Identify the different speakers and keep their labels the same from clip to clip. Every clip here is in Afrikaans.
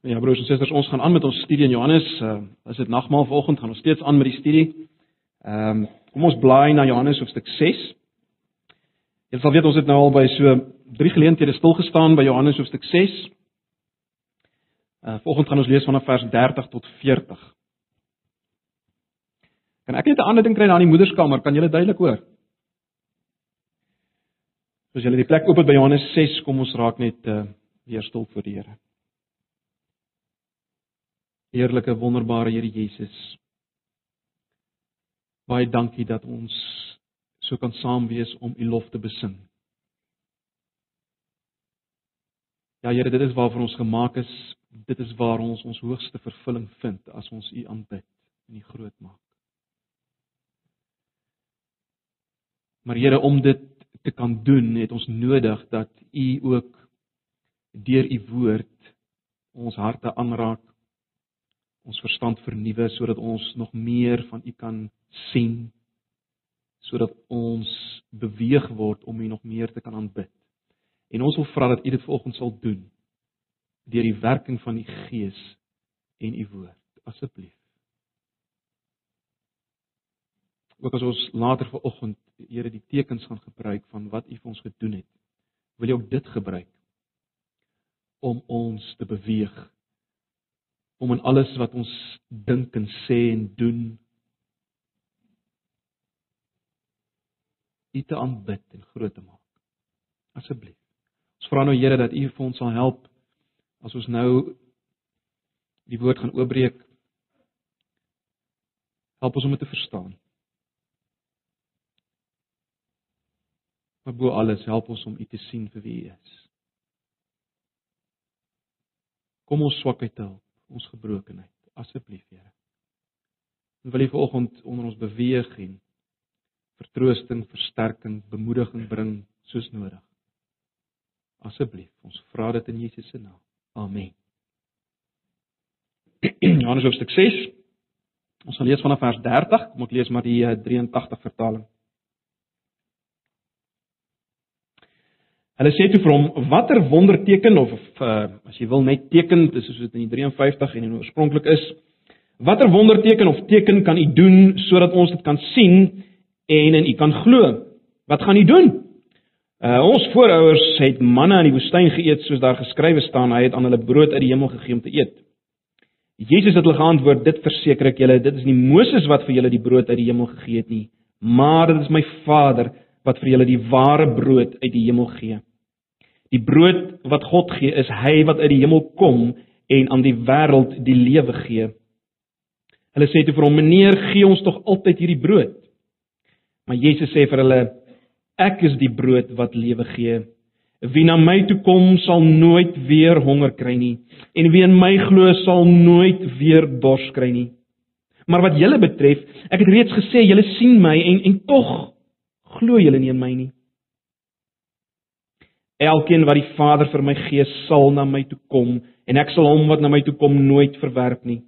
Speaker 1: Ja broers en susters, ons gaan aan met ons studie in Johannes. Uh, as dit nagmaal vanoggend gaan ons steeds aan met die studie. Ehm um, kom ons blaai na Johannes hoofstuk 6. Jy sal weet ons het nou al by so drie geleenthede stil gestaan by Johannes hoofstuk 6. Uh vanoggend gaan ons lees vanaf vers 30 tot 40. Kan ek net 'n ander ding kry in die moederskamer? Kan julle duidelik hoor? As julle die plek oop het by Johannes 6, kom ons raak net uh, weer stil voor die Here. Heerlike wonderbare Here Jesus. Baie dankie dat ons so kan saam wees om U lof te besing. Ja Here, dit is waarvoor ons gemaak is. Dit is waar ons ons hoogste vervulling vind as ons U aanbid en U groot maak. Maar Here, om dit te kan doen, het ons nodig dat U ook deur U woord ons harte aanraak ons verstand vernuwe sodat ons nog meer van U kan sien sodat ons beweeg word om U nog meer te kan aanbid. En ons wil vra dat U dit vanoggend sal doen deur die werking van die Gees en U woord. Asseblief. Ook as ons later vanoggend Here die tekens gaan gebruik van wat U vir ons gedoen het, wil jy ook dit gebruik om ons te beweeg om in alles wat ons dink en sê en doen U te aanbid en groot te maak. Asseblief. Ons vra nou Here dat U vir ons sal help as ons nou die woord gaan oopbreek. Help ons om dit te verstaan. Maar bo alles, help ons om U te sien vir wie U is. Kom ons swakheid help ons gebrokenheid. Asseblief, Here. En wil U vanoggend onder ons beweeg en vertroosting, versterking, bemoediging bring soos nodig. Asseblief, ons vra dit in Jesus se naam. Amen. Johannes hoofstuk 6. Ons gaan lees vanaf vers 30. Kom ek lees maar die 83 eh, vertaling. Hulle sê toe vir hom: "Watter wonderteken of, of uh, as jy wil net teken, dis soos dit in die 53 en in oorspronklik is. Watter wonderteken of teken kan u doen sodat ons dit kan sien en in u kan glo? Wat gaan u doen? Uh, ons voorouers het manna in die woestyn geëet soos daar geskrywe staan, hy het aan hulle brood uit die hemel gegee om te eet." Jesus het hulle geantwoord: "Dit verseker ek julle, dit is nie Moses wat vir julle die brood uit die hemel gegee het nie, maar dit is my Vader wat vir julle die ware brood uit die hemel gee." Die brood wat God gee is hy wat uit die hemel kom en aan die wêreld die lewe gee. Hulle sê toe vir hom: "Meneer, gee ons tog altyd hierdie brood." Maar Jesus sê vir hulle: "Ek is die brood wat lewe gee. Wie na my toe kom, sal nooit weer honger kry nie, en wie in my glo, sal nooit weer dors kry nie." Maar wat julle betref, ek het reeds gesê, julle sien my en en tog glo julle nie in my nie. Elkeen wat die Vader vir my gee, sal na my toe kom en ek sal hom wat na my toe kom nooit verwerp nie.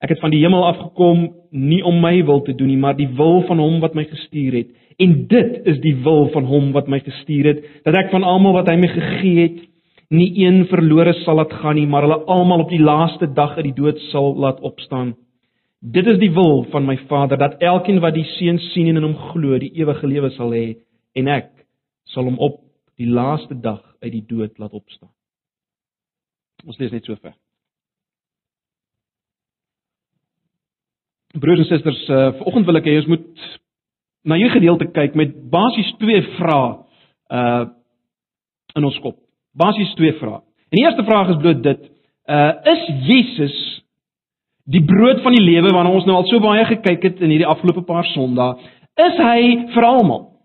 Speaker 1: Ek het van die hemel af gekom nie om my wil te doen nie, maar die wil van hom wat my gestuur het. En dit is die wil van hom wat my gestuur het, dat ek van almal wat hy my gegee het, nie een verlore sal laat gaan nie, maar hulle almal op die laaste dag uit die dood sal laat opstaan. Dit is die wil van my Vader dat elkeen wat die Seun sien en in hom glo, die ewige lewe sal hê en ek sal hom op die laaste dag uit die dood laat opstaan. Ons lees net so ver. Broers en susters, uh, vanoggend wil ek hê ons moet na hierdie gedeelte kyk met basies twee vrae uh in ons kop. Basies twee vrae. En die eerste vraag is bloot dit: uh is Jesus die brood van die lewe waarna ons nou al so baie gekyk het in hierdie afgelope paar Sondae? Is hy vir almal?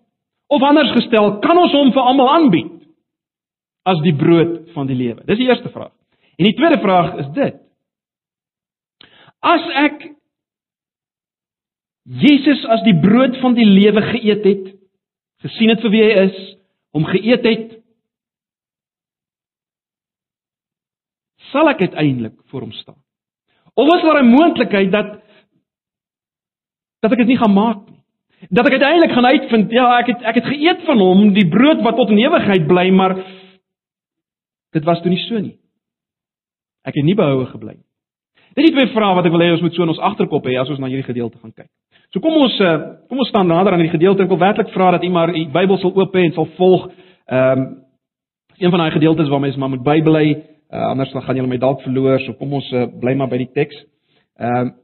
Speaker 1: Of anders gestel, kan ons hom vir almal aanbied as die brood van die lewe? Dis die eerste vraag. En die tweede vraag is dit: As ek Jesus as die brood van die lewe geëet het, gesien het vir wie hy is, hom geëet het, sal ek uiteindelik voor hom staan. Of is daar 'n moontlikheid dat dat ek dit nie gaan maak nie? Dat ek uiteindelik gaan uitvind ja ek het ek het geëet van hom die brood wat tot in ewigheid bly maar dit was toe nie so nie Ek het nie behoue gebly nie. Dit is twee vrae wat ek wil hê ons moet so in ons agterkop hê as ons na hierdie gedeelte gaan kyk. So kom ons uh, kom ons staan nader aan hierdie gedeelte. Ek wil werklik vra dat u maar u Bybel sal oop hê en sal volg. Ehm um, een van daai gedeeltes waar mense maar moet bybly, uh, anders dan gaan julle my dalk verloor. So kom ons uh, bly maar by die teks. Ehm um,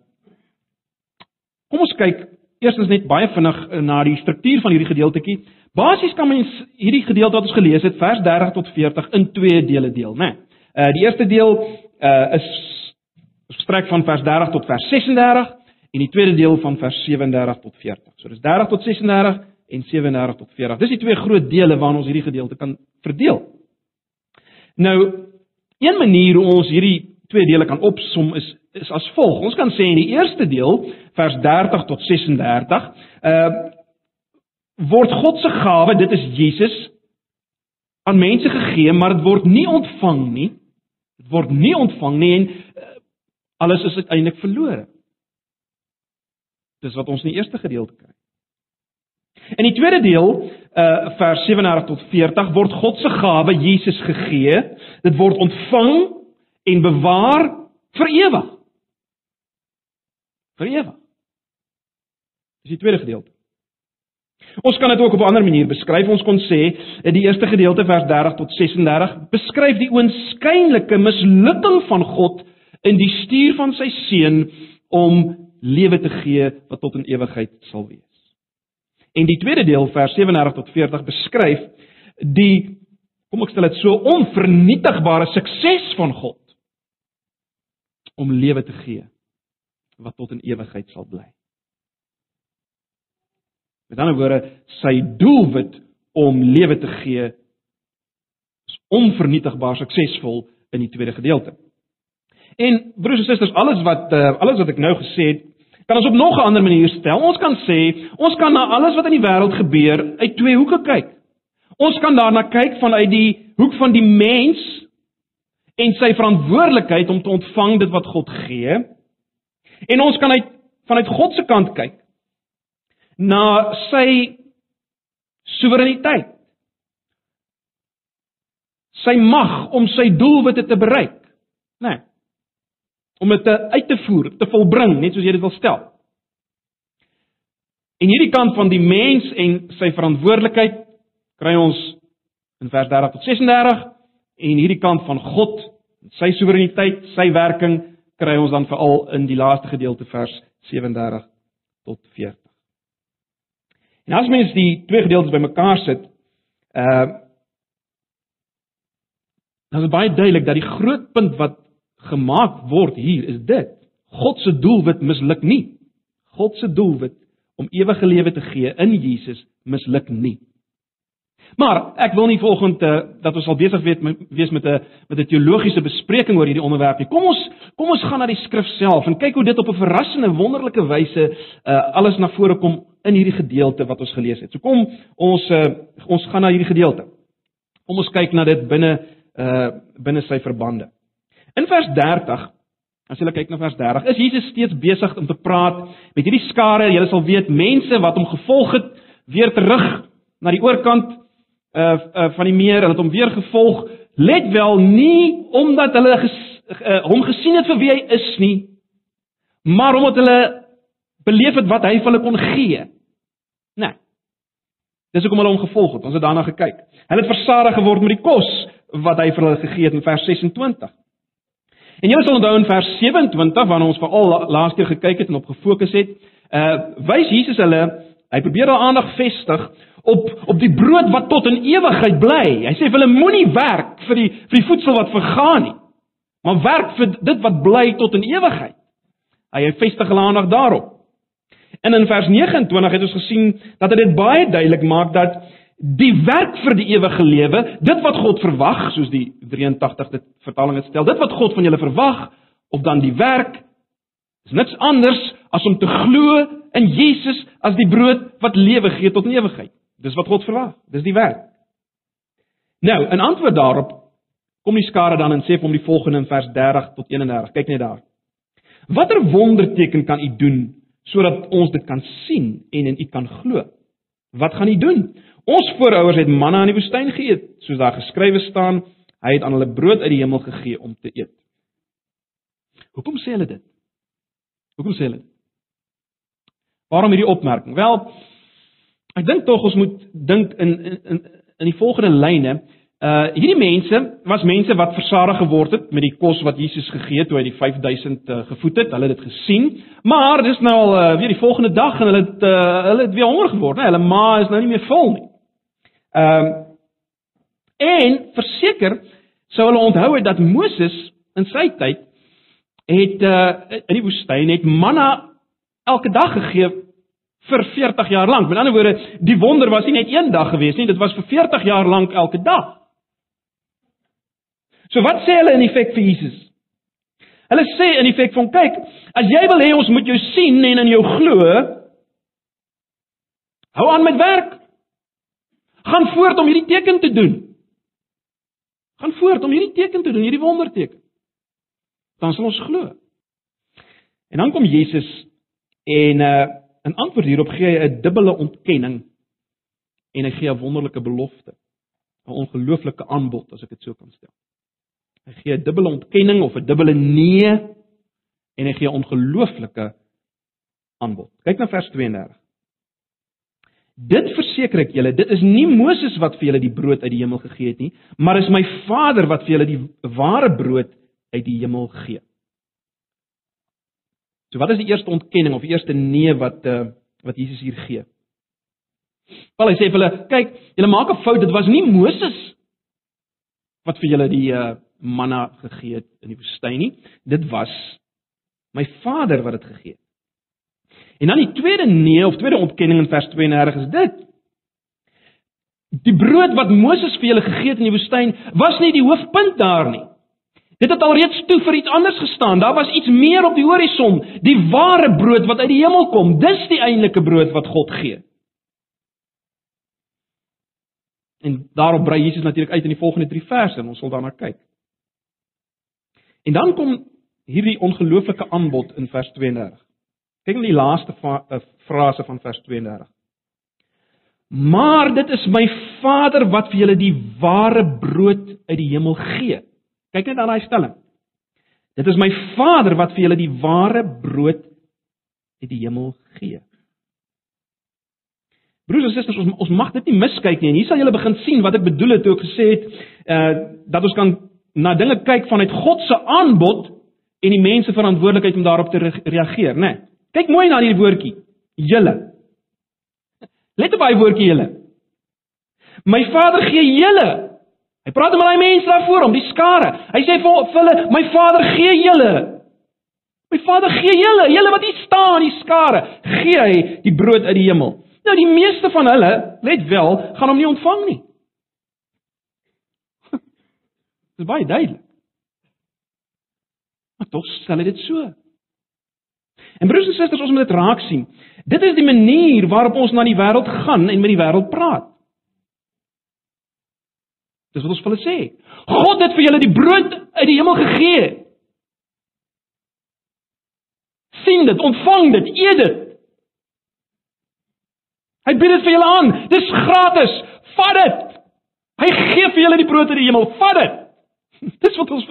Speaker 1: Kom ons kyk eerstens net baie vinnig na die struktuur van hierdie gedeeltetjie. Basies kan mens hierdie gedeelte wat ons gelees het, vers 30 tot 40 in twee dele deel, né? Nee. Uh die eerste deel uh is strek van vers 30 tot vers 36 en die tweede deel van vers 37 tot 40. So dis 30 tot 36 en 37 tot 40. Dis die twee groot dele waarna ons hierdie gedeelte kan verdeel. Nou, een manier hoe ons hierdie twee dele kan opsom is is as volg. Ons kan sê in die eerste deel, vers 30 tot 36, uh word God se gawe, dit is Jesus, aan mense gegee, maar dit word nie ontvang nie. Dit word nie ontvang nie en uh, alles is uiteindelik verlore. Dis wat ons in die eerste gedeelte kry. In die tweede deel, uh vers 37 tot 40 word God se gawe Jesus gegee. Dit word ontvang en bewaar vir ewig. Vir ewig. Dis die tweede gedeelte. Ons kan dit ook op 'n ander manier beskryf. Ons kon sê in die eerste gedeelte vers 30 tot 36 beskryf die oënskynlike mislukking van God in die stuur van sy seun om lewe te gee wat tot in ewigheid sal wees. En die tweede deel vers 37 tot 40 beskryf die kom ek stel dit so onvernietigbare sukses van God om lewe te gee wat tot in ewigheid sal bly. Met ander woorde, sy doelwit om lewe te gee is onvernietigbaar suksesvol in die tweede gedeelte. En broers en susters, alles wat uh, alles wat ek nou gesê het, kan ons op nog 'n ander manier stel. Ons kan sê, ons kan na alles wat in die wêreld gebeur uit twee hoeke kyk. Ons kan daarna kyk vanuit die hoek van die mens en sy verantwoordelikheid om te ontvang dit wat God gee. En ons kan uit vanuit God se kant kyk na sy soewereiniteit. Sy mag om sy doelwitte te bereik, né? Nee, om dit uit te voer, te volbring, net soos jy dit wil stel. En hierdie kant van die mens en sy verantwoordelikheid kry ons in vers 30 tot 36 en hierdie kant van God, sy soewereiniteit, sy werking kry ons dan veral in die laaste gedeelte vers 37 tot 40. En as mens die twee gedeeltes bymekaar sit, uh dan is baie duidelik dat die groot punt wat gemaak word hier is dit: God se doelwit misluk nie. God se doelwit om ewige lewe te gee in Jesus misluk nie. Maar ek wil nie volgende uh, dat ons al besig weet wees met 'n met 'n teologiese bespreking oor hierdie onderwerp nie. Kom ons kom ons gaan na die skrif self en kyk hoe dit op 'n verrassende wonderlike wyse uh, alles na vore kom in hierdie gedeelte wat ons gelees het. So kom ons uh, ons gaan na hierdie gedeelte. Kom ons kyk na dit binne uh binne sy verbande. In vers 30 As jy kyk na vers 30, is Jesus steeds besig om te praat met hierdie skare, jy sal weet mense wat hom gevolg het, weer terug na die oorkant uh, uh van die meer, hulle het hom weer gevolg. Let wel nie omdat hulle ges, uh, hom gesien het vir wie hy is nie, maar omdat hulle beleef het wat hy vir hulle kon gee. Nee. Dis hoekom hulle hom gevolg het. Ons het daarna gekyk. Hulle het versadig geword met die kos wat hy vir hulle gegee het in vers 26. En jy sal onthou in vers 27 wanneer ons veral laas keer gekyk het en op gefokus het, uh wys Jesus hulle, hy probeer hulle aandag vestig op op die brood wat tot in ewigheid bly. Hy sê vir hulle moenie werk vir die vir die voedsel wat vergaan nie, maar werk vir dit wat bly tot in ewigheid. Hy vestig hulle aandag daarop. En in vers 29 het ons gesien dat dit baie duidelik maak dat die werk vir die ewige lewe, dit wat God verwag, soos die 83 dit vertaling het stel, dit wat God van julle verwag, of dan die werk is niks anders as om te glo in Jesus as die brood wat lewe gee tot in ewigheid. Dis wat God verwag. Dis die werk. Nou, in antwoord daarop kom die skare dan en sê vir hom die volgende in vers 30 tot 31. Kyk net daar. Watter wonderteken kan u doen sodat ons dit kan sien en in U kan glo. Wat gaan U doen? Ons voorouers het manna in die woestyn geëet, soos daar geskrywe staan, hy het aan hulle brood uit die hemel gegee om te eet. Hoekom sê hulle dit? Hoekom sê hulle dit? Waarom hierdie opmerking? Wel, ek dink tog ons moet dink in in in die volgende lyne. Uh hierdie mense was mense wat versadig geword het met die kos wat Jesus gegee het toe hy die 5000 uh, gevoed het. Hulle het dit gesien. Maar dis nou al uh, weer die volgende dag en hulle het uh, hulle het weer honger geword, né? Hulle ma is nou nie meer vol nie. Ehm uh, en verseker sou hulle onthou het dat Moses in sy tyd het uh in die woestyn het manna elke dag gegee vir 40 jaar lank. Met ander woorde, die wonder was nie net een dag gewees nie, dit was vir 40 jaar lank elke dag. So wat sê hulle in effek vir Jesus? Hulle sê in effek van kyk, as jy wil hê ons moet jou sien en in jou glo, hou aan met werk. Gaan voort om hierdie teken te doen. Gaan voort om hierdie teken te doen, hierdie wonderteken. Dan sal ons glo. En dan kom Jesus en uh in antwoord hierop gee hy 'n dubbele ontkenning en hy gee 'n wonderlike belofte. 'n Ongelooflike aanbod as ek dit so kan stel. Hy gee 'n dubbele ontkenning of 'n dubbele nee en hy gee 'n ongelooflike aanbod. Kyk na vers 32. Dit verseker ek julle, dit is nie Moses wat vir julle die brood uit die hemel gegee het nie, maar is my Vader wat vir julle die ware brood uit die hemel gee. So wat is die eerste ontkenning of die eerste nee wat uh, wat Jesus hier gee? Wel hy sê vir hulle, kyk, julle maak 'n fout, dit was nie Moses wat vir julle die uh, manna gegee het in die woestyn nie. Dit was my Vader wat dit gegee het. En dan die tweede nee of tweede ontkenning in vers 32 is dit. Die brood wat Moses vir julle gegee het in die woestyn was nie die hoofpunt daar nie. Dit het alreeds toe vir iets anders gestaan. Daar was iets meer op die horison, die ware brood wat uit die hemel kom. Dis die eintlike brood wat God gee. En daarop brei Jesus natuurlik uit in die volgende 3 verse en ons sal daarna kyk. En dan kom hierdie ongelooflike aanbod in vers 32. Kyk net die laaste eh, frase van vers 32. Maar dit is my Vader wat vir julle die ware brood uit die hemel gee. Kyk net aan daai stelling. Dit is my Vader wat vir julle die ware brood uit die hemel gee. Broers en susters, ons ons mag dit nie miskyk nie. En hier sal julle begin sien wat ek bedoel het toe ek gesê het uh dat ons kan na dinge kyk vanuit God se aanbod en die mense verantwoordelikheid om daarop te reageer, né? Nee. Kyk mooi na hierdie woordjie, julle. Let op daai woordjie julle. My Vader gee julle Hy praat met daai mense daar voor hom, die skare. Hy sê vir hulle, "My Vader gee julle. My Vader gee julle, julle wat hier staan, die skare, gee hy die brood uit die hemel." Nou die meeste van hulle, let wel, gaan hom nie ontvang nie. Dit is baie duidelik. Maar tog stel hy dit so. En broers en susters, ons moet dit raak sien. Dit is die manier waarop ons na die wêreld gaan en met die wêreld praat. Dis wat ons vir hulle sê. God het vir julle die brood uit die hemel gegee. sien dit, ontvang dit, eet dit. Hy bied dit vir julle aan. Dis gratis. Vat dit. Hy gee vir julle die brood uit die hemel. Vat dit. Dis wat ons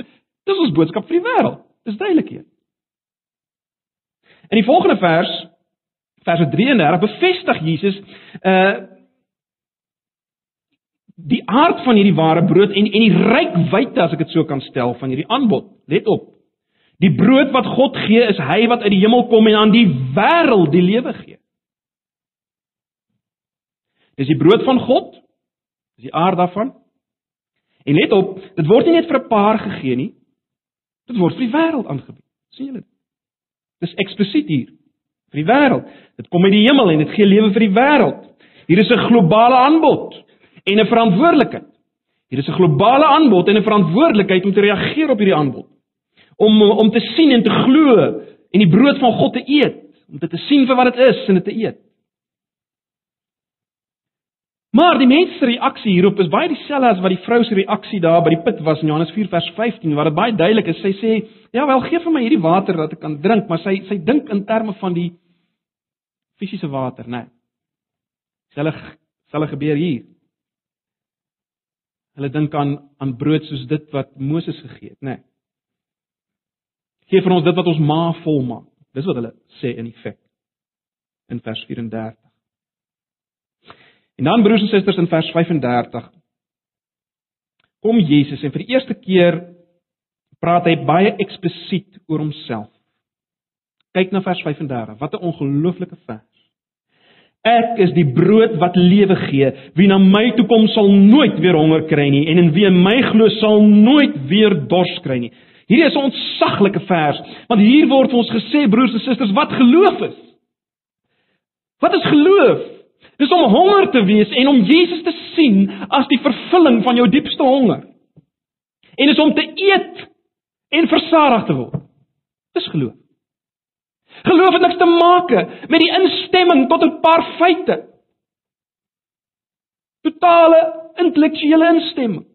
Speaker 1: dis ons boodskap vir die wêreld. Dis duidelik hier. In die volgende vers, vers 33 bevestig Jesus uh die aard van hierdie ware brood en en die rykwyte as ek dit so kan stel van hierdie aanbod. Let op. Die brood wat God gee is hy wat uit die hemel kom en aan die wêreld die lewe gee. Dis die brood van God. Dis die aard daarvan. En let op, dit word nie net vir 'n paar gegee nie. Dit word vir die wêreld aangebied. sien julle? Dis eksplisiet hier vir die wêreld. Dit kom uit die hemel en dit gee lewe vir die wêreld. Hier is 'n globale aanbod en 'n verantwoordelikheid. Hier is 'n globale aanbod en 'n verantwoordelikheid om te reageer op hierdie aanbod. Om om te sien en te glo en die brood van God te eet, om dit te sien vir wat dit is en dit te eet. Maar die mens se reaksie hierop is baie dieselfde as wat die vrou se reaksie daar by die put was in Johannes 4 vers 15 waar dit baie duidelik is. Sy sê: "Ja, wel gee vir my hierdie water dat ek kan drink," maar sy sy dink in terme van die fisiese water, né? Nee. Selfe selfe gebeur hier. Hulle dink aan aan brood soos dit wat Moses gegee het, né? Nee. gee vir ons dit wat ons ma volmaak. Dis wat hulle sê in effek in vers 34. En dan broers en susters in vers 35 kom Jesus en vir die eerste keer praat hy baie eksplisiet oor homself. Kyk na vers 35. Wat 'n ongelooflike vers. Ek is die brood wat lewe gee. Wie na my toe kom sal nooit weer honger kry nie en in wie my glo sal nooit weer dors kry nie. Hierdie is 'n ontsaglike vers, want hier word vir ons gesê broers en susters wat geloof is. Wat is geloof? Dis om honger te wees en om Jesus te sien as die vervulling van jou diepste honger. En is om te eet en versadig te word. Dis geloof. Geloof het niks te maak met die instemming tot 'n paar feite. Totale intellektuele instemming.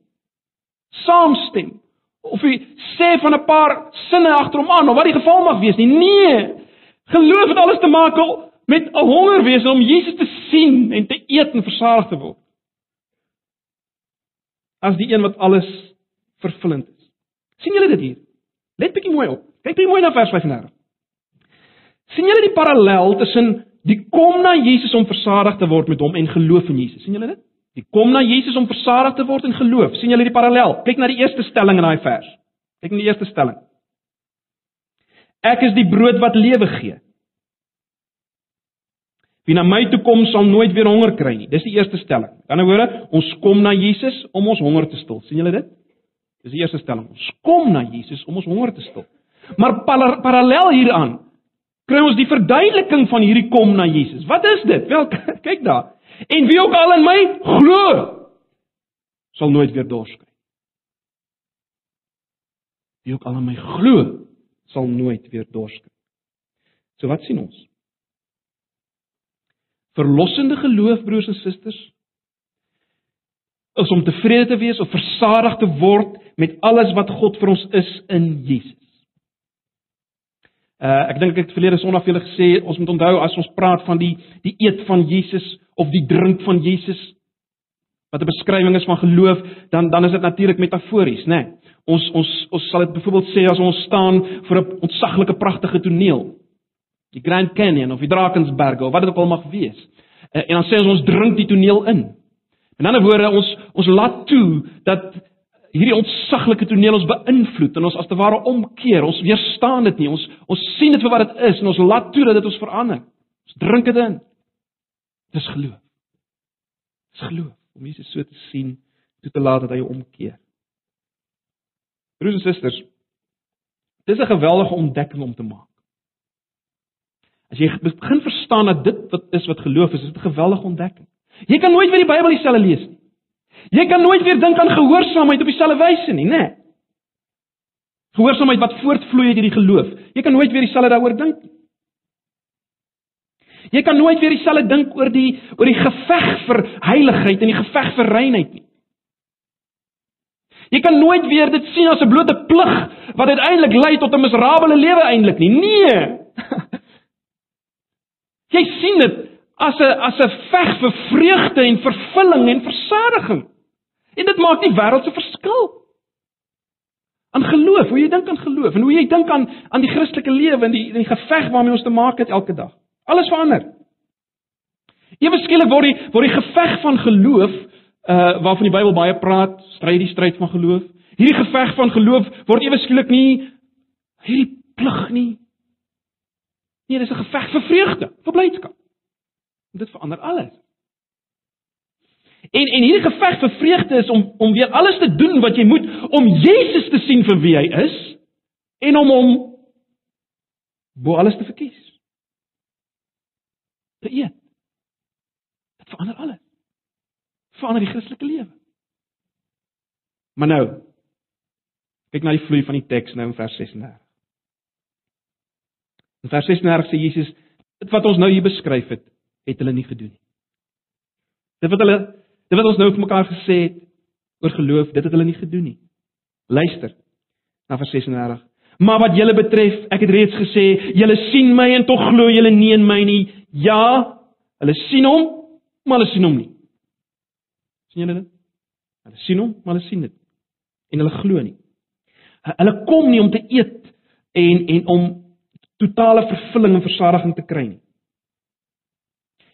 Speaker 1: Saamstem. Of jy sê van 'n paar sinne agterom aan of wat die geval mag wees nie. Nee. Geloof het alles te maak met 'n honger wees om Jesus te sien en te eet en versadig te word. As die een wat alles vervullend is. sien julle dit hier? Let bietjie mooi op. Kyk bietjie mooi na vers 35 sien julle die parallel tussen die kom na Jesus om versadig te word met hom en geloof in Jesus? sien julle dit? Die kom na Jesus om versadig te word en geloof. sien julle die parallel? Kyk na die eerste stelling in daai vers. Kyk na die eerste stelling. Ek is die brood wat lewe gee. Wie na my toe kom sal nooit weer honger kry nie. Dis die eerste stelling. Aan die ander woorde, ons kom na Jesus om ons honger te stil. sien julle dit? Dis die eerste stelling. Ons kom na Jesus om ons honger te stil. Maar parallel hieraan kry ons die verduideliking van hierdie kom na Jesus. Wat is dit? Wel, kyk daar. En wie ook al in my glo, sal nooit weer dors kry. Wie ook al in my glo, sal nooit weer dors kry. So wat sien ons? Verlossende geloof, broers en susters, is om tevrede te wees of versadig te word met alles wat God vir ons is in Jesus. Uh ek dink ek het verlede Sondag vir julle gesê ons moet onthou as ons praat van die die eet van Jesus of die drink van Jesus wat 'n beskrywing is van geloof, dan dan is dit natuurlik metafories, né? Nee. Ons ons ons sal dit byvoorbeeld sê as ons staan voor 'n ontsaglike pragtige toneel. Die Grand Canyon of die Drakensberge of wat dit ook al mag wees. Uh, en dan sê ons ons drink die toneel in. In ander woorde, ons ons laat toe dat hierdie ontsaglike toneel ons beïnvloed en ons as te ware omkeer. Ons weerstaan dit nie. Ons ons sien dit vir wat dit is en ons laat toe dat dit ons verander. Ons drink dit in. Dis geloof. Dis geloof om Jesus so te sien, toe te laat dat hy omkeer. Broers en susters, dis 'n geweldige ontdekking om te maak. As jy begin verstaan dat dit wat is wat geloof is, is dit 'n geweldige ontdekking. Jy kan nooit weer die Bybel dieselfde lees nie. Jy kan nooit weer dink aan gehoorsaamheid op dieselfde wyse nie, né? Nee. Gehoorsaamheid wat voortvloei uit hierdie geloof. Jy kan nooit weer dieselfde daaroor dink nie. Jy kan nooit weer dieselfde dink oor die oor die geveg vir heiligheid en die geveg vir reinheid nie. Jy kan nooit weer dit sien as 'n blote plig wat uiteindelik lei tot 'n miserabele lewe eintlik nie. Nee. Jy sien dit as 'n as 'n veg vir vreugde en vervulling en versadiging. En dit maak nie wêreld se verskil. Aan geloof, hoe jy dink aan geloof en hoe jy dink aan aan die Christelike lewe en die die geveg waarmee ons te maak het elke dag. Alles verander. Ewe skielik word die word die geveg van geloof uh waarvan die Bybel baie praat, stry die stryd van geloof. Hierdie geveg van geloof word ewe skielik nie hierdie plig nie. Nee, dis 'n geveg vir vreugde, vir blydskap. Dit verander alles. En en hierdie geveg vir vreugde is om om weer alles te doen wat jy moet om Jesus te sien vir wie hy is en om hom bo alles te verkies. Te eet. Dit verander alles. Verander die Christelike lewe. Maar nou kyk na die vloei van die teks nou in vers 36. In vers 36 sê Jesus dit wat ons nou hier beskryf het, het hulle nie gedoen nie. Dit wat hulle dit wat ons nou vir mekaar gesê het oor geloof, dit het hulle nie gedoen nie. Luister na vers 36. Maar wat julle betref, ek het reeds gesê, julle sien my en tog glo julle nie in my nie. Ja, hulle sien hom, maar hulle sien hom nie. sien julle dit? Hulle sien hom, maar hulle sien dit. En hulle glo nie. Hulle kom nie om te eet en en om totale vervulling en versadiging te kry nie.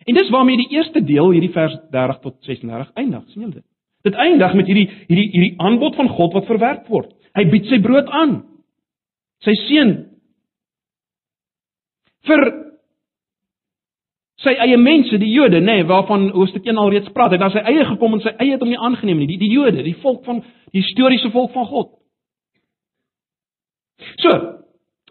Speaker 1: En dis waarmee die eerste deel hierdie vers 30 tot 36 eindig, sien julle dit? Dit eindig met hierdie hierdie hierdie aanbod van God wat verwerk word. Hy bied sy brood aan. Sy seun vir sy eie mense, die Jode, nê, nee, waarvan Hoofstuk 1 al reeds praat. Hy het sy eie gekom en sy eie het hom nie aangeneem nie. Die die Jode, die volk van die historiese volk van God. So,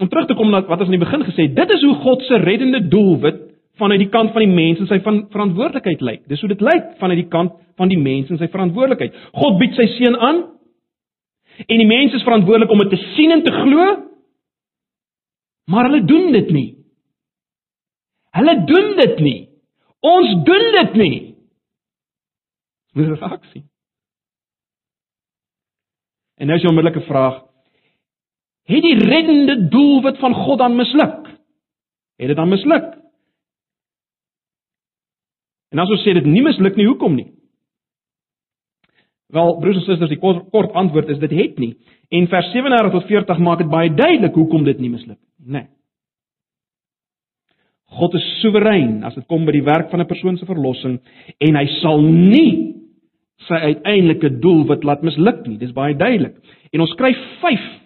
Speaker 1: om terug te kom na wat ons in die begin gesê het, dit is hoe God se reddende doelwit vanuit die kant van die mens en sy van verantwoordelikheid lyk. Dis hoe dit lyk vanuit die kant van die mens en sy verantwoordelikheid. God bied sy seun aan en die mens is verantwoordelik om dit te sien en te glo. Maar hulle doen dit nie. Hulle doen dit nie. Ons doen dit nie. Dis 'n reaksie. En nou is 'n onmiddellike vraag: Het die reddende doelwit van God dan misluk? Het dit dan misluk? En as ons sê dit nie misluk nie, hoekom nie? Wel, broers en susters, die kort, kort antwoord is dit het nie. En vers 37 tot 40 maak dit baie duidelik hoekom dit nie misluk nie. Nee. God is soewerein as dit kom by die werk van 'n persoon se verlossing en hy sal nie sy uiteindelike doel wat laat misluk nie. Dis baie duidelik. En ons kry 5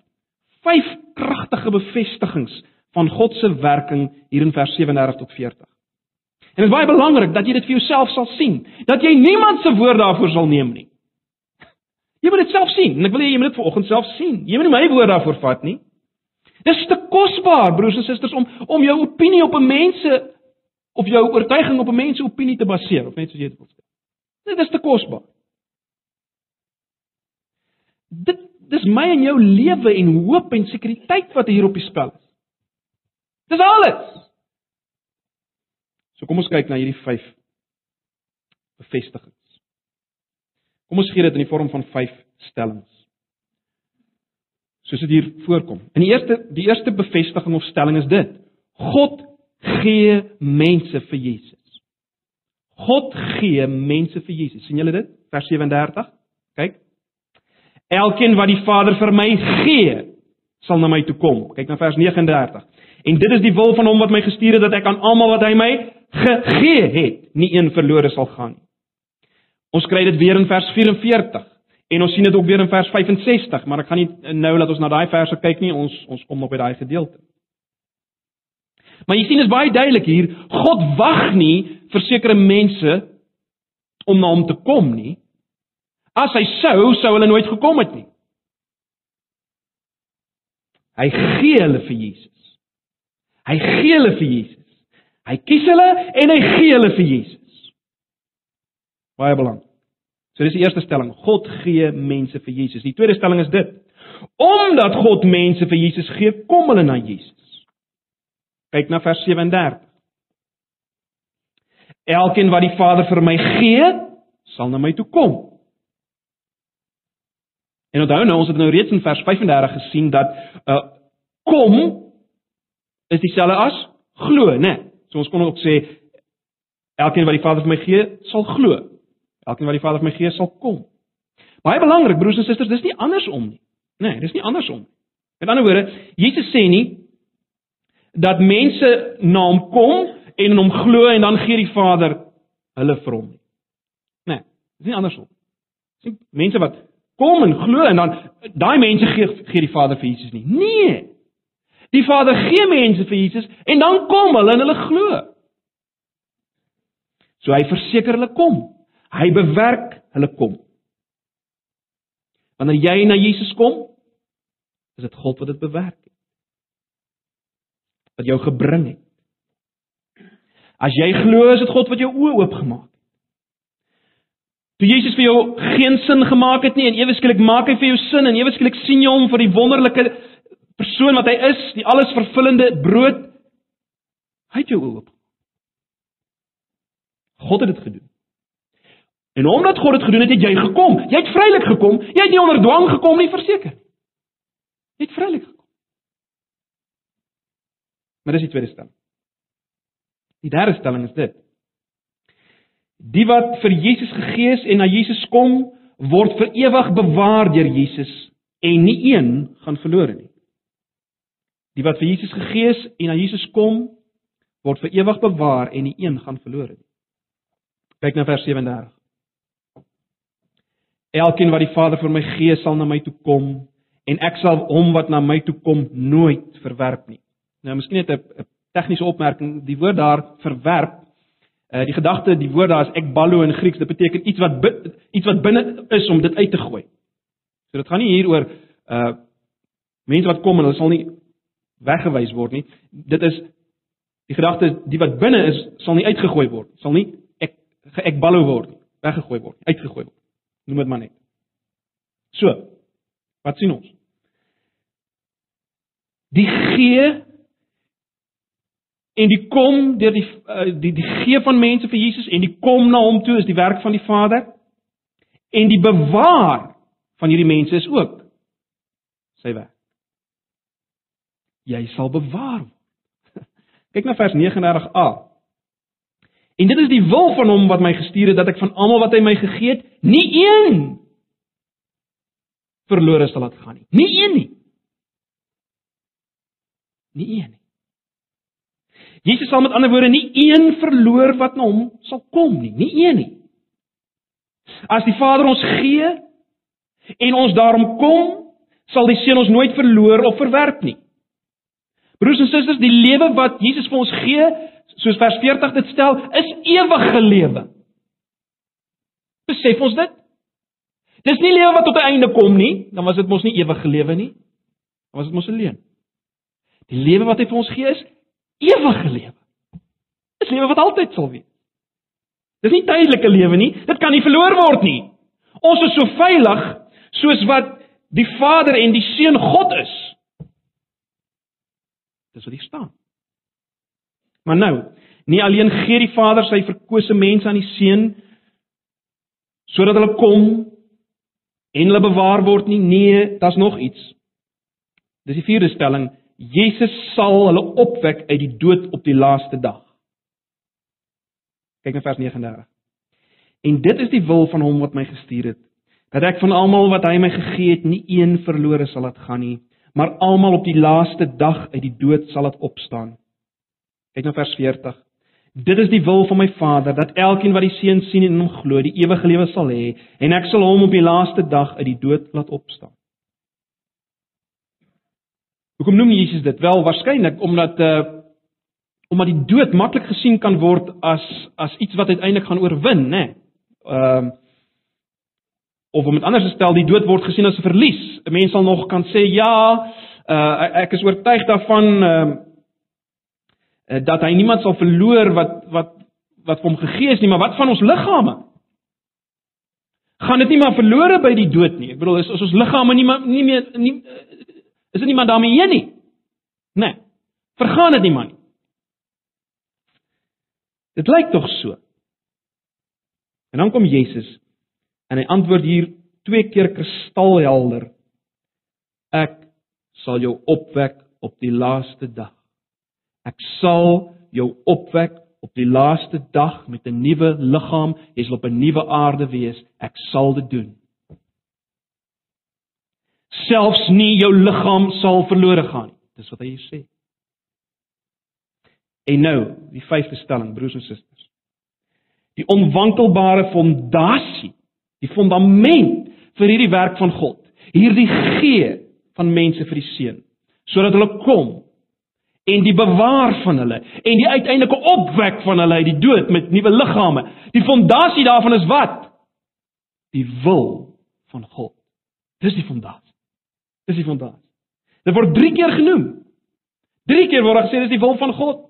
Speaker 1: vyf kragtige bevestigings van God se werking hier in vers 37 tot 40. En dit is baie belangrik dat jy dit vir jouself sal sien, dat jy niemand se woord daarvoor sal neem nie. Jy moet dit self sien en ek wil hê jy moet dit vanoggend self sien. Jy moet nie my woord daarvoor vat nie. Dis te kosbaar, broers en susters, om om jou opinie op 'n mense of jou oortuiging op 'n mens se opinie te baseer, of net soos jy dit wil sê. Dit is te kosbaar. Dit dis my en jou lewe en hoop en sekuriteit wat hier op die spel is. Dis alles. So kom ons kyk na hierdie 5 bevestigings. Kom ons gee dit in die vorm van 5 stellings soos dit hier voorkom. In die eerste die eerste bevestiging of stelling is dit: God gee mense vir Jesus. God gee mense vir Jesus. sien julle dit? Vers 37. Kyk. Elkeen wat die Vader vir my gee, sal na my toe kom. Kyk na vers 39. En dit is die wil van hom wat my gestuur het dat ek aan almal wat hy my gegee het, nie een verlore sal gaan nie. Ons kry dit weer in vers 44. En ons sien dit ook weer in vers 65, maar ek gaan nie nou laat ons na daai verse kyk nie, ons ons kom nog by daai gedeelte. Maar jy sien is baie duidelik hier, God wag nie vir sekere mense om na hom te kom nie. As hy sou, sou hulle nooit gekom het nie. Hy gee hulle vir Jesus. Hy gee hulle vir Jesus. Hy kies hulle en hy gee hulle vir Jesus. Baie belangrik. So dis die eerste stelling. God gee mense vir Jesus. Die tweede stelling is dit. Omdat God mense vir Jesus gee, kom hulle na Jesus. Kyk na vers 37. Elkeen wat die Vader vir my gee, sal na my toe kom. En onthou nou, ons het nou reeds in vers 35 gesien dat uh kom is dieselfde as glo, né? Nee. So ons kon ook sê elkeen wat die Vader vir my gee, sal glo. Elkeen wat die Vader vir my gee, sal kom. Baie belangrik, broers en susters, dis nie andersom nie. Nee, dis nie andersom. Met ander woorde, Jesus sê nie dat mense na hom kom en in hom glo en dan gee die Vader hulle vir hom nie. Nee, dis nie andersom. Dis mense wat kom en glo en dan daai mense gee gee die Vader vir Jesus nie. Nee. Die Vader gee mense vir Jesus en dan kom hulle en hulle glo. So hy verseker hulle kom. Hy bewerk hulle kom. Wanneer jy na Jesus kom, is dit God wat dit bewerk het. Wat jou gebring het. As jy glo, is dit God wat jou oë oopgemaak het. Toe Jesus vir jou geen sin gemaak het nie en ewe skielik maak hy vir jou sin en ewe skielik sien jy hom vir die wonderlike persoon wat hy is, die alles vervullende brood. Hy het jou oop. God het dit gedoen. En omdat God dit gedoen het, het jy gekom. Jy het vrylik gekom. Jy het nie onder dwang gekom nie, verseker. Jy het vrylik gekom. Maar dis die tweede stelling. Die derde stelling is dit. Die wat vir Jesus gegee is en na Jesus kom, word vir ewig bewaar deur Jesus en nie een gaan verlore nie. Die wat vir Jesus gegee is en na Jesus kom, word vir ewig bewaar en die een gaan verlore. Kyk na vers 37. Elkeen wat die Vader vir my gee, sal na my toe kom en ek sal hom wat na my toe kom nooit verwerp nie. Nou miskien net 'n tegniese opmerking, die woord daar verwerp Uh die gedagte, die woord daar is ekballo in Grieks, dit beteken iets wat iets wat binne is om dit uit te gooi. So dit gaan nie hier oor uh mense wat kom en hulle sal nie weggewys word nie. Dit is die gedagte die wat binne is sal nie uitgegooi word, sal nie ek geekballo word, weggegooi word, uitgegooi word. Noem dit maar net. So. Wat sien ons? Die gee en die kom deur die die die gee van mense vir Jesus en die kom na hom toe is die werk van die Vader en die bewaar van hierdie mense is ook sy werk. Jy sal bewaar. Kyk na vers 39a. En dit is die wil van hom wat my gestuur het dat ek van almal wat hy my gegee het, nie een verlore sal laat gaan nie. Nie een nie. Nie een nie. Jesus sal met ander woorde nie een verloor wat na hom sal kom nie, nie een nie. As die Vader ons gee en ons daarom kom, sal die Seun ons nooit verloor of verwerp nie. Broers en susters, die lewe wat Jesus vir ons gee, soos vers 40 dit stel, is ewige lewe. Besef ons dit? Dis nie lewe wat tot 'n einde kom nie, dan was dit mos nie ewige lewe nie. Dan was dit mos 'n leuen. Die lewe wat hy vir ons gee is ewige lewe. Dis lewe wat altyd sal wees. Dis nie tydelike lewe nie, dit kan nie verloor word nie. Ons is so veilig soos wat die Vader en die Seun God is. Dis wat hier staan. Maar nou, nie alleen gee die Vader sy verkose mense aan die Seun sodat hulle kom en hulle bewaar word nie. Nee, daar's nog iets. Dis die vierde stelling. Jesus sal hulle opwek uit die dood op die laaste dag. Kyk na vers 39. En dit is die wil van hom wat my gestuur het, dat ek van almal wat hy my gegee het, nie een verlore sal laat gaan nie, maar almal op die laaste dag uit die dood sal laat opstaan. Kyk na vers 40. Dit is die wil van my Vader dat elkeen wat die Seun sien en in hom glo, die ewige lewe sal hê, en ek sal hom op die laaste dag uit die dood laat opstaan. Hoekom noem Jesus dit? Wel waarskynlik omdat uh omdat die dood maklik gesien kan word as as iets wat uiteindelik gaan oorwin, né? Nee. Ehm uh, of om dit anders te stel, die dood word gesien as 'n verlies. 'n Mens sal nog kan sê ja, uh ek is oortuig daarvan ehm uh, dat hy niemand sal verloor wat wat wat hom gegee is nie, maar wat van ons liggame? Gaan dit nie maar verlore by die dood nie? Ek bedoel, is, is ons liggame nie nie meer nie Is dit nie maar daarmee heen nie? Nee. Vergaan dit nie man. Dit lyk tog so. En dan kom Jesus en hy antwoord hier twee keer kristalhelder. Ek sal jou opwek op die laaste dag. Ek sal jou opwek op die laaste dag met 'n nuwe liggaam. Jy sal op 'n nuwe aarde wees. Ek sal dit doen selfs nie jou liggaam sal verlore gaan nie. Dis wat hy hier sê. En nou, die vyfde stelling, broers en susters. Die onwankelbare fondasie, die fundament vir hierdie werk van God, hierdie gee van mense vir die seun, sodat hulle kom en die bewaar van hulle en die uiteindelike opwek van hulle uit die dood met nuwe liggame. Die fondasie daarvan is wat? Die wil van God. Dis die fondasie. Dis die fondasie. Dit word 3 keer genoem. 3 keer word gesê dis die wil van God.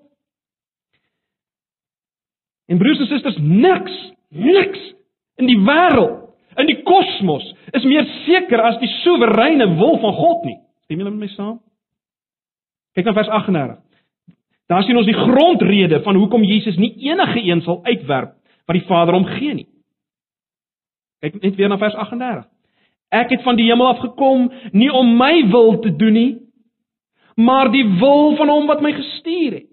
Speaker 1: En broers en susters, niks, niks in die wêreld, in die kosmos is meer seker as die soewereine wil van God nie. Stem julle met my saam? Kyk na vers 38. Daar sien ons die grondrede van hoekom Jesus nie enige een sal uitwerp wat die Vader hom gee nie. Kyk net weer na vers 38. Ek het van die hemel af gekom nie om my wil te doen nie, maar die wil van hom wat my gestuur het.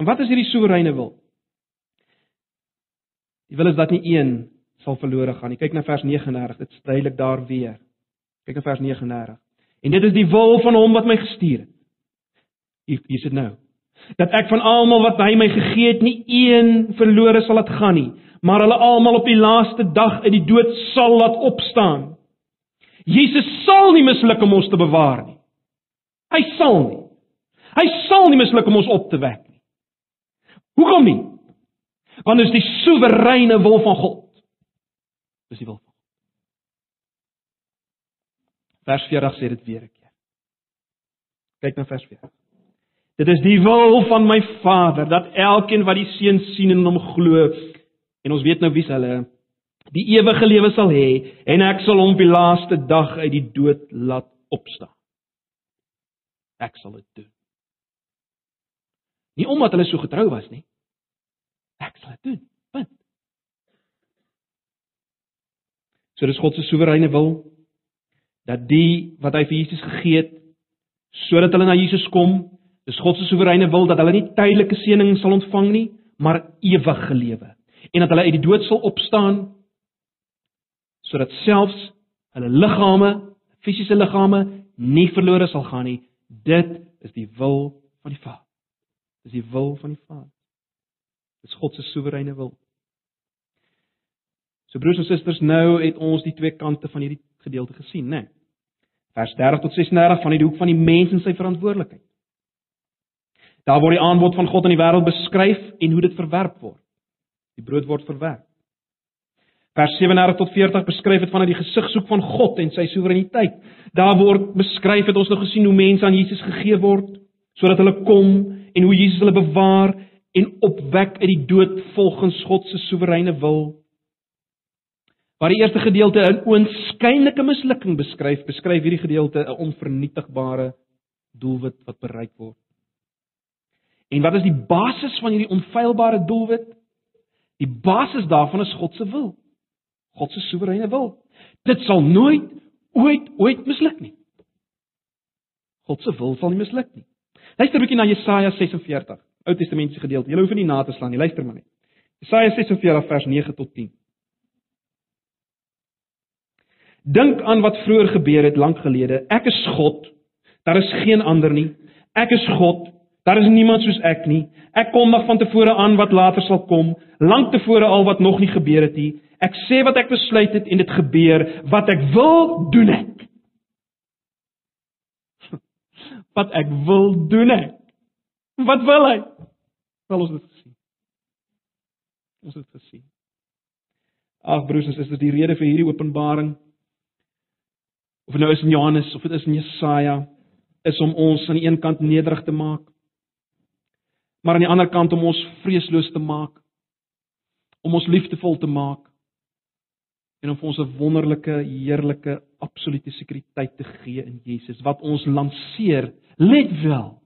Speaker 1: En wat is hierdie soewereine wil? Die wil is dat nie een sal verlore gaan nie. Kyk na vers 39, dit is duidelik daar weer. Kyk na vers 39. En dit is die wil van hom wat my gestuur het. Hier hier sit nou. Dat ek van almal wat hy my gegee het, nie een verlore sal laat gaan nie, maar hulle almal op die laaste dag uit die dood sal laat opstaan. Jesus sal nie misluk om ons te bewaar nie. Hy sal nie. Hy sal nie misluk om ons op te wek nie. Hoekom nie? Want dit is die soewereine wil van God. Dis die wil van God. Vers 40 sê dit weer 'n keer. Kyk na vers 40. Dit is die wil van my Vader dat elkeen wat die Seun sien en hom glo en ons weet nou wie's hulle die ewige lewe sal hê en ek sal hom op die laaste dag uit die dood laat opstaan. Ek sal dit doen. Nie omdat hulle so getrou was nie. Ek sal dit doen. Punt. So dis God se soewereine wil dat die wat hy vir Jesus gegee het sodat hulle na Jesus kom, dis God se soewereine wil dat hulle nie tydelike seëning sal ontvang nie, maar ewige lewe. En dat hulle uit die dood sal opstaan sodat selfs hulle liggame, fisiese liggame nie verlore sal gaan nie. Dit is die wil van die Vader. Dis die wil van die Vader. Dis God se soewereine wil. So broers en susters, nou het ons die twee kante van hierdie gedeelte gesien, né? Nee. Vers 30 tot 36 van die hoek van die mens en sy verantwoordelikheid. Daar word die aanbod van God aan die wêreld beskryf en hoe dit verwerp word. Die brood word verwerp. Vers 37 tot 40 beskryf dit vanuit die gesigsoek van God en sy soewereiniteit. Daar word beskryf het ons nog gesien hoe mense aan Jesus gegee word sodat hulle kom en hoe Jesus hulle bewaar en opwek uit die dood volgens God se soewereine wil. Waar die eerste gedeelte 'n oënskynlike mislukking beskryf, beskryf hierdie gedeelte 'n onvernietigbare doelwit wat bereik word. En wat is die basis van hierdie onfeilbare doelwit? Die basis daarvan is God se wil. God se soewereine wil. Dit sal nooit ooit ooit misluk nie. God se wil sal nie misluk nie. Luister 'n bietjie na Jesaja 46, Ou Testamentiese gedeelte. Jy hoef nie na te slaan nie, luister maar net. Jesaja 46 vers 9 tot 10. Dink aan wat vroeër gebeur het lank gelede. Ek is God. Daar is geen ander nie. Ek is God. Daar is niemand soos ek nie. Ek kondig van tevore aan wat later sal kom, lank tevore al wat nog nie gebeur het nie. Ek sê wat ek besluit het en dit gebeur. Wat ek wil, doen ek. Wat ek wil, doen ek. Wat wil hy? Wel ons het gesien. Ons het gesien. Ag broers en susters, die rede vir hierdie openbaring of dit nou is in Johannes of dit is in Jesaja is om ons aan die een kant nederig te maak maar aan die ander kant om ons vreesloos te maak om ons liefdevol te maak en om vir ons 'n wonderlike heerlike absolute sekuriteit te gee in Jesus wat ons lanceer let wel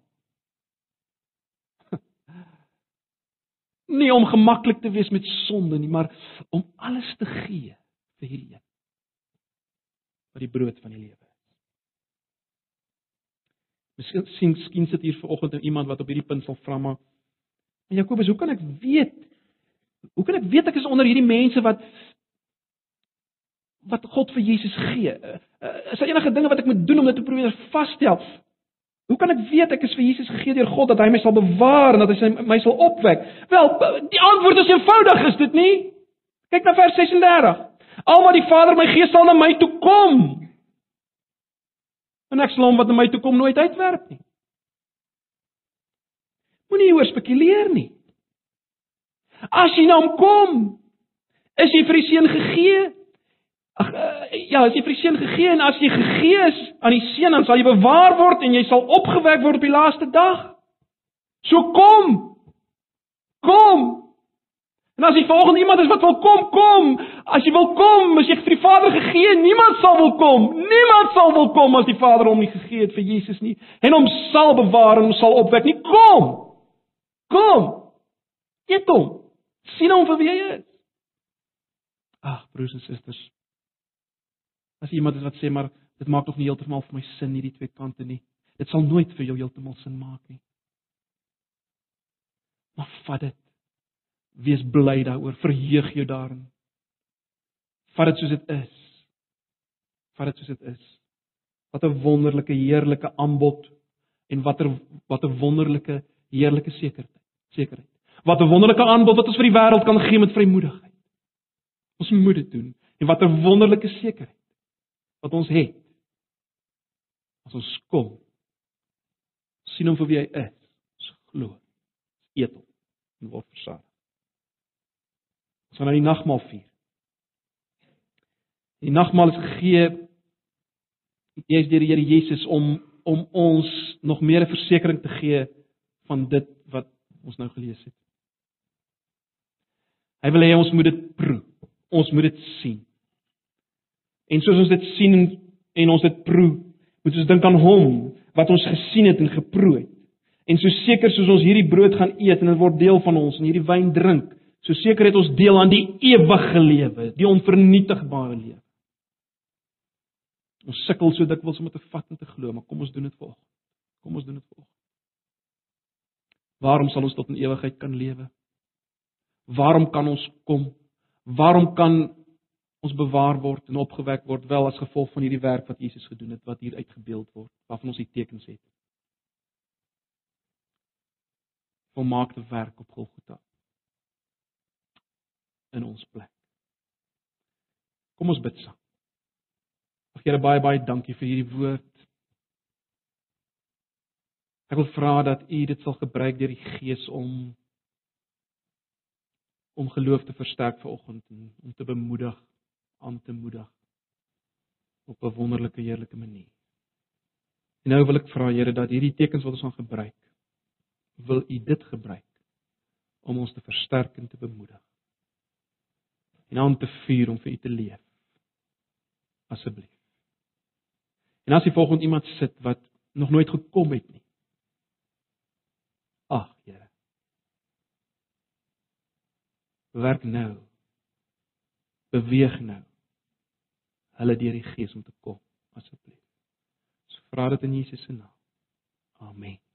Speaker 1: nie om gemaklik te wees met sonde nie maar om alles te gee vir hierdie een wat die brood van die lewe. Miskien sien skien sit hier vanoggend iemand wat op hierdie punt sal vra maar Jakobus, hoe kan ek weet? Hoe kan ek weet ek is onder hierdie mense wat wat God vir Jesus gee? Uh, is daar enige dinge wat ek moet doen om dit te probeer vasstel? Hoe kan ek weet ek is vir Jesus gegee deur God dat hy my sal bewaar en dat hy my sal opwek? Wel, die antwoord is eenvoudig, is dit nie? Kyk na vers 36. Al wat die Vader my gee sal na my toe kom. En ek sal hom wat na my toe kom nooit uitwerp nie. Moenie oor spekuleer nie. As jy na hom kom, is jy vir die seun gegee. Ag uh, ja, as jy vir die seun gegee en as jy gegee is aan die seun, dan sal jy bewaar word en jy sal opgewek word op die laaste dag. So kom. Kom. En as jy volgens iemand is wat wil kom, kom. As jy wil kom, as jy vir die Vader gegee, niemand sal wil kom. Niemand sal wil kom as die Vader hom nie gegee het vir Jesus nie en hom sal bewaar en hom sal opwek nie. Kom. Kom. Eet hom. sien hom vir wie hy is. Ag, broers en susters. As iemand is wat sê maar dit maak tog nie heeltemal vir my sin hierdie twee kante nie. Dit sal nooit vir jou heeltemal sin maak nie. Maar vat dit Wees bly daaroor, verheug jou daarin. Vat dit soos dit is. Vat dit soos dit is. Wat 'n wonderlike heerlike aanbod en watter wat 'n wonderlike heerlike sekerheid. Sekerheid. Wat 'n wonderlike aanbod wat ons vir die wêreld kan gee met vrymoedigheid. Ons moet dit doen. En wat 'n wonderlike sekerheid wat ons het. As ons kom sien hom vir wie hy is. Ons glo. Eet hom en word versadig. Ons gaan nou die nagmaal vier. Die nagmaal is gegee jy's deur die Here Jesus om om ons nog meer 'n versekering te gee van dit wat ons nou gelees het. Hy wil hê ons moet dit proe. Ons moet dit sien. En soos ons dit sien en, en ons dit proe, moet ons dink aan hom wat ons gesien het en geproe het. En so seker soos ons hierdie brood gaan eet en dit word deel van ons en hierdie wyn drink, so seker het ons deel aan die ewige lewe, die onvernietigbare lewe. Ons sukkel so dikwels om dit te vat en te glo, maar kom ons doen dit volg. Kom ons doen dit volg. Waarom sal ons tot in ewigheid kan lewe? Waarom kan ons kom? Waarom kan ons bewaar word en opgewek word wel as gevolg van hierdie werk wat Jesus gedoen het wat hier uitgebeeld word, waarvan ons die tekens het? Volmaakte werk op Golgotha in ons plek. Kom ons bid saam. Ag Here baie baie dankie vir hierdie woord. Ek wil vra dat U dit sal gebruik deur die Gees om om geloof te versterk vanoggend en om te bemoedig, aan te moedig op 'n wonderlike heerlike manier. En nou wil ek vra Here dat hierdie tekens wat ons gaan gebruik, wil U dit gebruik om ons te versterk en te bemoedig. En aan te vuur om vir U te leef. Asseblief. En as jy volgens iemand sit wat nog nooit gekom het nie. Ag, Here. Werk nou. Beweeg nou. Hulle deur die Gees om te kom, asseblief. Ons vra dit in Jesus se naam. Amen.